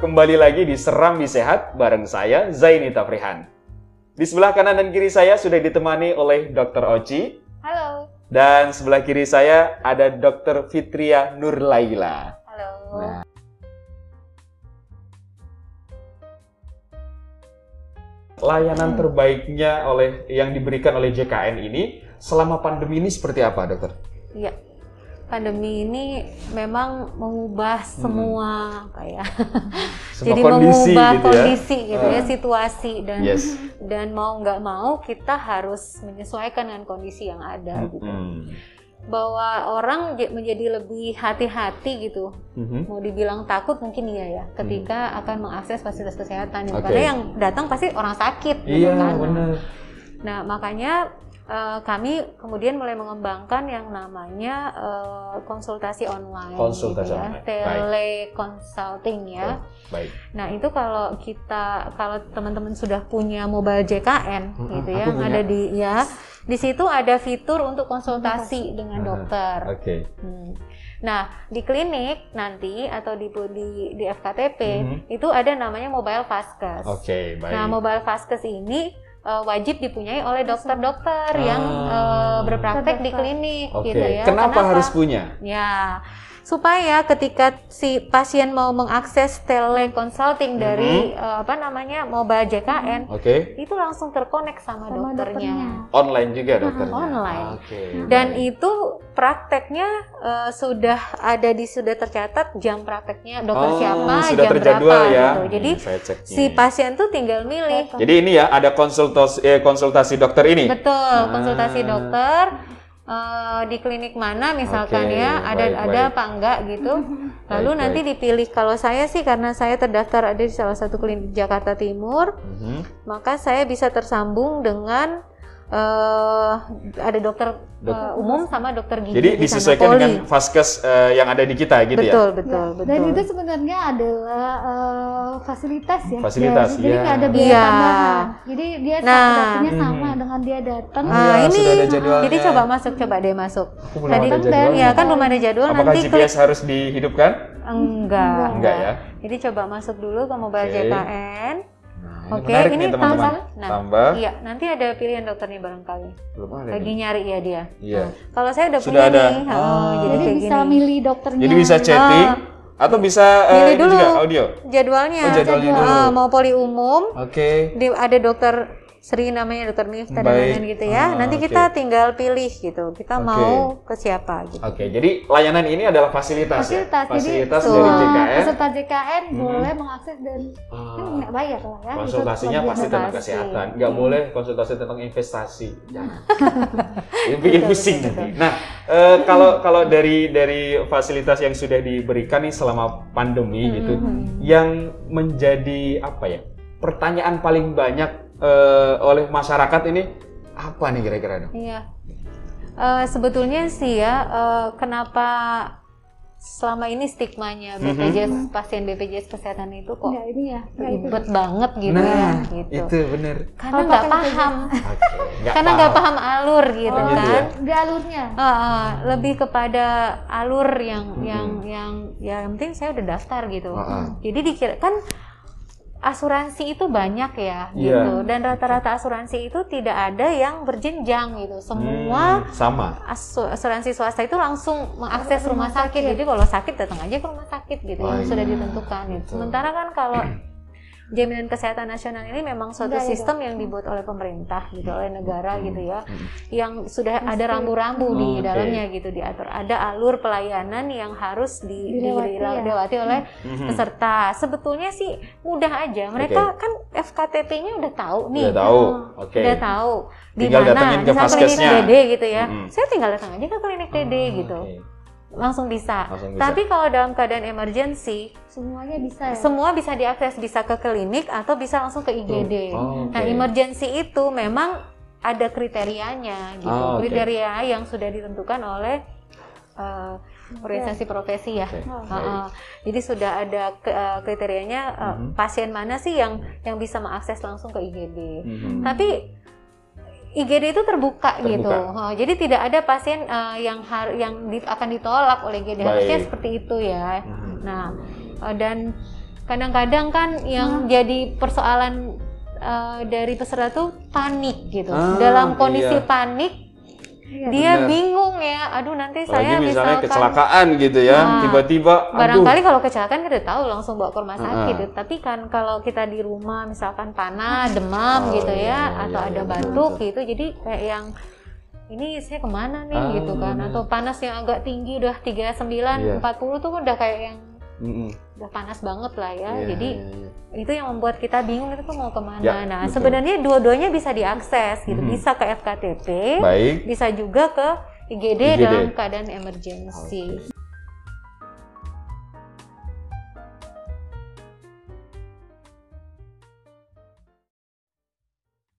kembali lagi di Serambi Sehat bareng saya Zaini Tafrihan. Di sebelah kanan dan kiri saya sudah ditemani oleh Dr. Oci Halo. dan sebelah kiri saya ada Dr. Fitria Nurlaila. Halo. Nah. Layanan terbaiknya oleh yang diberikan oleh JKN ini selama pandemi ini seperti apa, dokter? Iya. Pandemi ini memang mengubah semua apa ya? Semua Jadi kondisi mengubah gitu ya. kondisi gitu ya, Ah. situasi dan Yes. dan mau nggak mau kita harus menyesuaikan dengan kondisi yang ada gitu. Mm-mm. Bahwa orang menjadi lebih hati-hati gitu. Mhm. Mau dibilang takut mungkin iya ya, ketika akan mengakses fasilitas kesehatan. Oke. Karena yang datang pasti orang sakit gitu Iya, kan. benar. Nah, makanya eh, kami kemudian mulai mengembangkan yang namanya eh, konsultasi online, Konsultasi gitu ya, online. Baik. teleconsulting ya. Baik. Nah, itu kalau kita kalau teman-teman sudah punya mobile JKN Mm-mm, gitu ya, yang ada di ya, di situ ada fitur untuk konsultasi dengan dokter. Oke. Hmm. Nah, di klinik nanti atau di di, di FKTP Mhm. itu ada namanya mobile vaskes. Oke, baik. Nah, mobile vaskes ini eh, wajib dipunyai oleh dokter-dokter Ah. yang eh, berpraktek di klinik Oke. gitu ya. Kenapa, harus punya? Ya, supaya ketika si pasien mau mengakses teleconsulting Mhm. dari eh, apa namanya mobile JKN Oke. itu langsung terkonek sama, sama dokternya. dokternya. Online juga dokternya. online. Oke. Dan baik. itu prakteknya eh, sudah ada di sudah tercatat jam prakteknya dokter Oh, siapa, sudah jam terjadwal berapa ya. gitu. Jadi Hmm, saya cek si pasien tuh tinggal milih Jadi ini ya ada konsultasi eh, konsultasi dokter ini. Betul, Ah. konsultasi dokter eh, di klinik mana misalkan Oke, ya ada baik, ada baik. apa enggak gitu. Lalu Baik, nanti baik. dipilih kalau saya sih karena saya terdaftar ada di salah satu klinik Jakarta Timur, Mhm. maka saya bisa tersambung dengan eh, ada dokter Dok- eh, umum sama dokter gigi Jadi di sana, disesuaikan poli. dengan vaskes eh, yang ada di kita gitu betul, ya. betul, Ya, betul. Dan itu sebenarnya adalah eh, fasilitas ya. Fasilitas, Ya, Jadi ya. nggak ada biaya Iya. tambahan. Jadi dia Nah. sama Mhm. dengan dia datang. Ah, Nah, Iya, ini sudah ada jadwalnya. jadi coba masuk, coba deh masuk. Aku belum Tadi ada kan ya kan belum ada jadwal Apakah nanti klik GPS harus dihidupkan? enggak, Enggak ya. Jadi coba masuk dulu ke mobile Oke. JKN. Nah, Oke, menarik ini nih teman-teman. tambah. Nah, Tambah. Iya, nanti ada pilihan dokternya barangkali. Belum ada. Lagi nih. nyari ya dia. Iya. Nah, kalau saya udah Sudah punya ada. nih, oh, Ah. jadi, Jadi bisa gini. milih dokternya. Jadi bisa chatting atau bisa Milih ini dulu. juga audio. Jadwalnya. Oh, jadwalnya Jadwal. dulu. Ah, mau poli umum, Oke. di, ada dokter Sri namanya dokter Miftah dan lain-lain gitu ya. Ah, Nanti oke. kita tinggal pilih gitu. Kita Oke. mau ke siapa gitu. Oke, jadi layanan ini adalah fasilitas, Fasilitas. ya? Jadi Fasilitas Betul. dari JKN. peserta JKN Mhm. boleh mengakses dan Ah, kan nggak bayar lah ya. konsultasinya pasti tentang kesehatan, nggak boleh konsultasi tentang investasi. Jangan. Ini bikin Betul, pusing betul, nanti. Nah, eh, kalau kalau dari dari fasilitas yang sudah diberikan nih selama pandemi gitu, Mhm. yang menjadi apa ya? Pertanyaan paling banyak eh, oleh masyarakat ini apa nih kira-kira dong? Iya. Eh, sebetulnya sih ya, eh, kenapa selama ini stigmanya Mhm. BPJS pasien BPJS kesehatan itu kok Nggak ini ya. nggak itu. ribet banget gitu ya, nah, gitu. itu bener. Karena nggak paham, Oke, nggak karena nggak paham alur gitu Oh, gitu kan. ya? Di alurnya. Ah, ah, lebih kepada alur yang Mhm. yang yang ya yang penting saya udah daftar gitu. Ah. Jadi dikira kan asuransi itu banyak ya Iya. gitu dan rata-rata asuransi itu tidak ada yang berjenjang gitu. Semua Hmm, sama. asu- asuransi swasta itu langsung mengakses rumah Rumah sakit. sakit. Jadi kalau sakit datang aja ke rumah sakit gitu Oh, yang sudah iya. ditentukan gitu. Sementara kan kalau jaminan kesehatan nasional ini memang suatu Enggak, ya, sistem yang dibuat oleh pemerintah gitu, oleh negara Hmm, gitu ya hmm. yang sudah Pasti. ada rambu-rambu di Oh, oke. dalamnya gitu diatur. Ada alur pelayanan yang harus di, Dilewati, ya. dilewati oleh Mhm. peserta. Sebetulnya sih mudah aja. Mereka kan FKTP-nya udah tahu nih. Udah tahu. Oh, Oke. Udah tahu di Tinggal mana. datengin ke Misal klinik. DD gitu ya. Mhm. Saya tinggal datang aja ke klinik DD Ah, gitu. oke. Langsung bisa. Langsung bisa. Tapi kalau dalam keadaan emergency, Semuanya bisa ya. semua bisa diakses bisa ke klinik atau bisa langsung ke IGD. Oh, oke. Nah, emergency itu memang ada kriterianya gitu. Oh, oke. Kriteria yang sudah ditentukan oleh eh, organisasi profesi ya. Oh. baik. Heeh. Jadi sudah ada ke- eh, kriterianya eh, Mhm. pasien mana sih yang yang bisa mengakses langsung ke IGD. Mhm. Tapi IGD itu terbuka, Terbuka. gitu. Oh, jadi tidak ada pasien eh, yang har- yang di- akan ditolak oleh IGD. Harusnya seperti itu ya. Mhm. Nah, eh, dan kadang-kadang kan yang jadi persoalan eh, dari peserta tuh panik gitu. Ah, Dalam kondisi iya. panik Iya. dia Benar. bingung ya. Aduh nanti Apalagi saya misalnya misalkan kecelakaan gitu ya, Nah, tiba-tiba aduh. Barangkali kalau kecelakaan kita tahu langsung bawa ke rumah Ah. sakit. gitu. Tapi kan kalau kita di rumah misalkan panas, demam Oh, gitu iya, ya, iya, atau iya, ada betul, batuk betul. gitu, jadi kayak yang ini saya ke mana nih Ah, gitu kan? Atau panas yang agak tinggi udah 39, Iya. 40 tuh kan udah kayak yang Mm-mm. udah panas banget lah ya. Iya, jadi iya, iya. itu yang membuat kita bingung itu mau ke mana. Ya, nah betul. sebenarnya dua-duanya bisa diakses gitu, Mhm. bisa ke FKTP, Baik. bisa juga ke IGD, IGD. dalam keadaan emergency.